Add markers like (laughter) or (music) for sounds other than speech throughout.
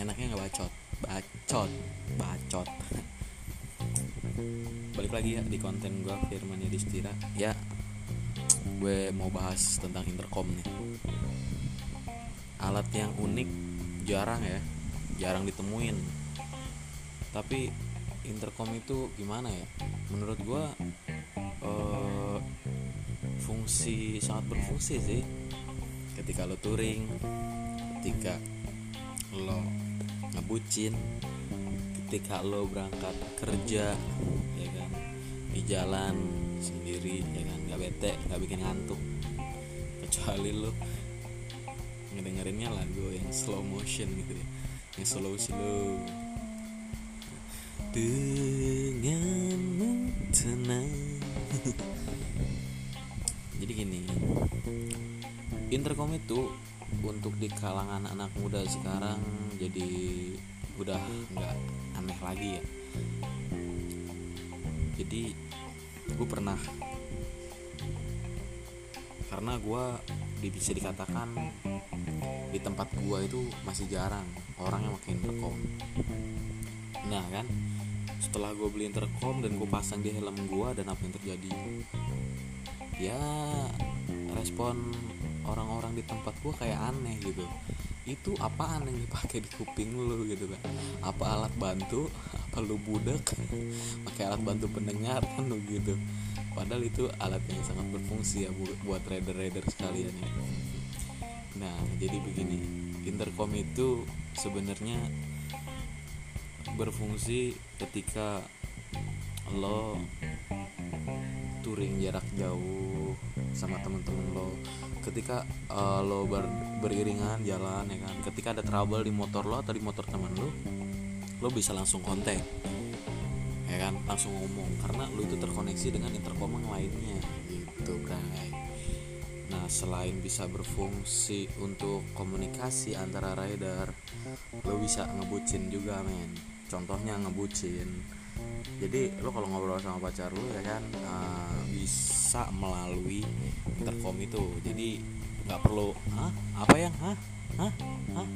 enaknya nggak bacot. Bacot bacot. Balik lagi ya di konten gue Firman Yudhistira. Ya gue mau bahas tentang intercom nih. Alat yang unik jarang ya. Jarang ditemuin. Tapi intercom itu gimana ya? Menurut gue uh, fungsi sangat berfungsi sih. Ketika lo touring ketika lo ngebucin ketika lo berangkat kerja ya kan? Di jalan sendiri ya kan? Nggak bete nggak bikin ngantuk. Kecuali lo ngedengerinnya lagu yang slow motion gitu ya yang slow slow dengan tenang. (laughs) Jadi gini intercom itu untuk di kalangan anak muda sekarang jadi udah nggak aneh lagi ya. Jadi gue pernah karena gue bisa dikatakan di tempat gue itu masih jarang orang yang pakai intercom. Nah kan? Setelah gue beli intercom dan gue pasang di helm gue dan apa yang terjadi? Ya respon orang-orang di tempat gue kayak aneh gitu. Itu apaan yang dipakai di kuping lu gitu kan apa alat bantu? Apa lu budak (laughs) pakai alat bantu pendengar kan lu gitu. Padahal itu alat yang sangat berfungsi ya buat trader-trader sekalian ya. Nah jadi begini. Intercom itu sebenarnya berfungsi ketika lo touring jarak jauh sama temen-temen lo. Ketika uh, lo ber, beriringan jalan ya kan ketika ada trouble di motor lo atau di motor teman lo lo bisa langsung kontak. Ya kan langsung ngomong karena lo itu terkoneksi dengan intercom yang lainnya gitu guys nah selain bisa berfungsi untuk komunikasi antara rider lo bisa ngebucin juga men. Contohnya ngebucin. Jadi lo kalau ngobrol sama pacar lo ya kan uh, bisa melalui intercom itu. Jadi nggak perlu hah? Apa yang? Hah? Hah? Hah?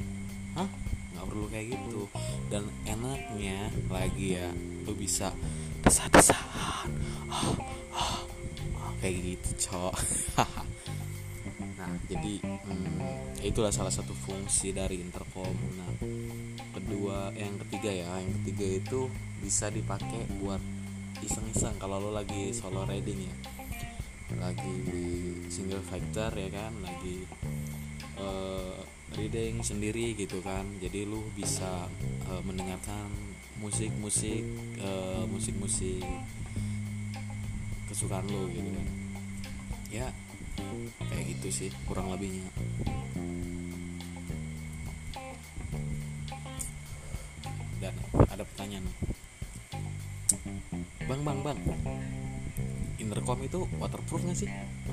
Hah? Nggak perlu kayak gitu. Dan enaknya lagi ya lo bisa desah-desahan. Oh, oh, oh, kayak gitu cok. (laughs) Nah jadi hmm, itulah salah satu fungsi dari intercom. Nah kedua yang ketiga ya yang ketiga itu bisa dipakai buat iseng-iseng kalau lo lagi solo riding ya lagi single factor ya kan lagi uh, riding sendiri gitu kan. Jadi lu bisa uh, mendengarkan musik-musik uh, musik-musik kesukaan lo gitu kan. Ya kayak gitu sih kurang lebihnya. Dan ada pertanyaan. Bang bang bang intercom itu waterproof gak sih?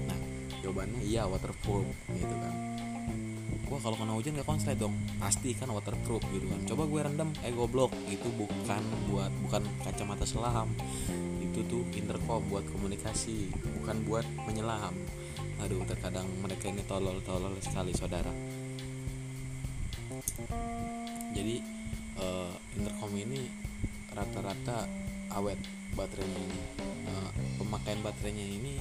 Nah jawabannya iya waterproof gitu kan. Gua kalau kena hujan gak konslet dong. Pasti kan waterproof gitu kan. Coba gue rendam eh goblok. Itu bukan buat bukan kacamata selam. Itu tuh intercom buat komunikasi bukan buat menyelam. Aduh terkadang mereka ini tolol-tolol sekali saudara. Jadi uh, intercom ini rata-rata awet baterainya ini. Uh, pemakaian baterainya ini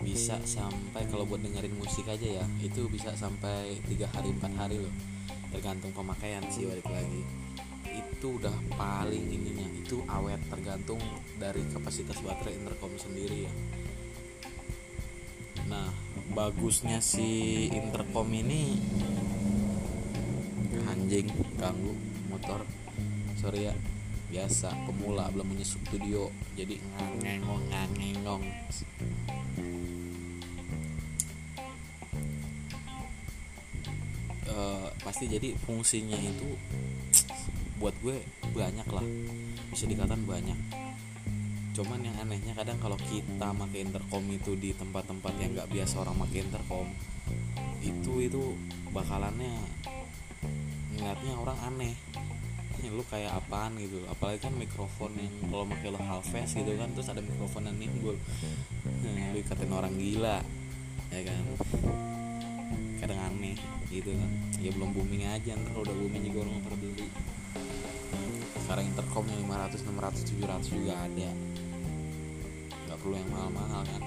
bisa sampai kalau buat dengerin musik aja ya itu bisa sampai tiga hari empat hari loh. Tergantung pemakaian sih balik lagi. Itu udah paling ininya. Itu awet tergantung dari kapasitas baterai intercom sendiri ya. Nah bagusnya si intercom ini anjing ganggu motor. Sorry ya biasa pemula belum menyusup studio. Jadi ngangengong ngangengong uh, pasti jadi fungsinya itu buat gue banyak lah. Bisa dikatakan banyak. Cuman yang anehnya kadang kalau kita pakai intercom itu di tempat-tempat yang nggak biasa orang pakai intercom itu itu bakalannya ngeliatnya orang aneh lu kayak apaan? gitu. Apalagi kan mikrofon yang kalau pakai lo halves gitu kan terus ada mikrofon yang nimbul. Lu ikatin orang gila ya kan? Kadang aneh gitu kan. Ya belum booming aja ntar udah booming juga orang pada beli sekarang intercomnya 500 600 700 juga ada. Nggak perlu yang mahal-mahal kan?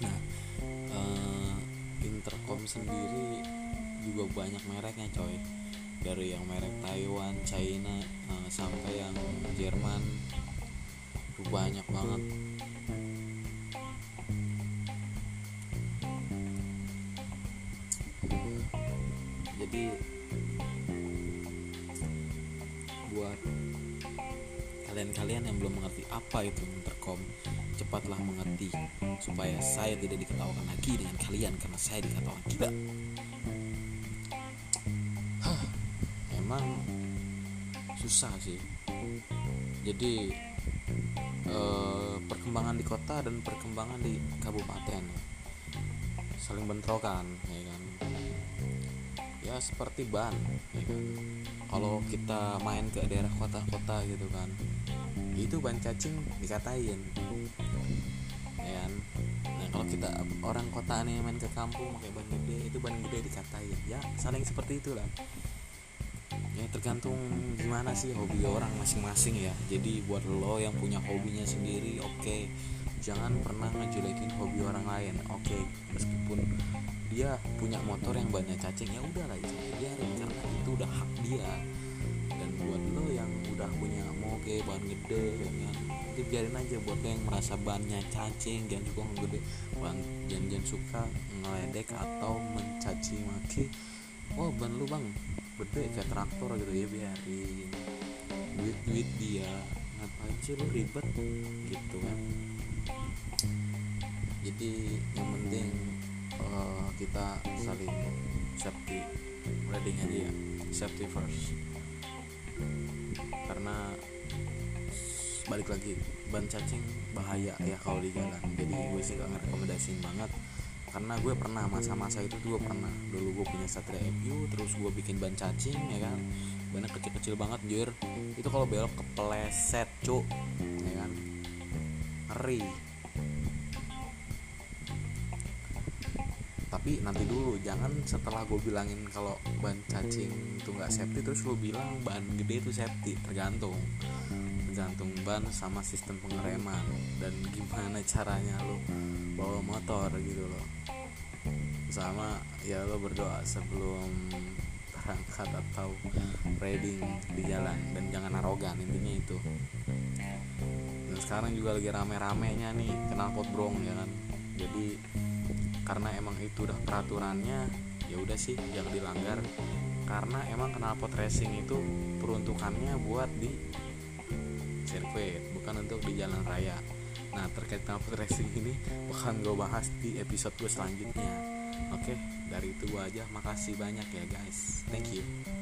Nah uh, intercom sendiri juga banyak mereknya coy. Dari yang merek Taiwan, China uh, sampai yang Jerman. Itu banyak banget. Jadi buat kalian-kalian yang belum mengerti apa itu intercom cepatlah mengerti supaya saya tidak diketawakan lagi dengan kalian karena saya diketawakan tidak emang susah sih. Jadi eh, perkembangan di kota dan perkembangan di kabupaten. Saling bentrokan ya kan? Ya seperti ban ya kan? Kalau kita main ke daerah kota-kota gitu kan itu ban cacing dikatain ya kan? Nah kalau kita orang kota nih main ke kampung pakai ban gede itu ban gede dikatain. Ya saling seperti itulah ya tergantung gimana sih hobi orang masing-masing ya jadi buat lo yang punya hobinya sendiri oke okay. jangan pernah ngejelekin hobi orang lain oke okay. meskipun dia punya motor yang banyak cacing ya udah lah itu biarin karena itu udah hak dia dan buat lo yang udah punya moge ban gede ya kan itu biarin aja buat lo yang merasa bannya cacing jangan suka ngegede ban jangan suka ngeledek atau mencaci maki oh ban lu bang gede kayak traktor gitu ya biarin. Duit duit dia. Ngapain sih lu ribet? Gitu kan. Jadi yang penting uh, kita saling safety riding aja ya safety first. Karena balik lagi ban cacing bahaya ya kalau di jalan. Jadi gue sih gak ngerekomendasiin banget karena gue pernah masa-masa itu gue pernah. Dulu gue punya Satria FU terus gue bikin ban cacing ya kan? Bannya kecil-kecil banget jir. Itu kalau belok kepleset cuk ya kan? Ngeri. Tapi nanti dulu jangan setelah gue bilangin kalau ban cacing itu nggak safety terus lo bilang ban gede itu safety tergantung tergantung ban sama sistem pengereman. Dan gimana caranya lo bawa motor gitu loh. Sama ya lo berdoa sebelum berangkat atau riding di jalan. Dan jangan arogan intinya itu. Dan sekarang juga lagi rame-ramenya nih kenal pot brong ya kan? Jadi karena emang itu udah peraturannya ya udah sih jangan dilanggar. Karena emang knalpot racing itu peruntukannya buat di sirkuit bukan untuk di jalan raya. Nah terkait knalpot racing ini bakal gue bahas di episode gue selanjutnya. Oke dari itu gue aja. Makasih banyak ya guys. Thank you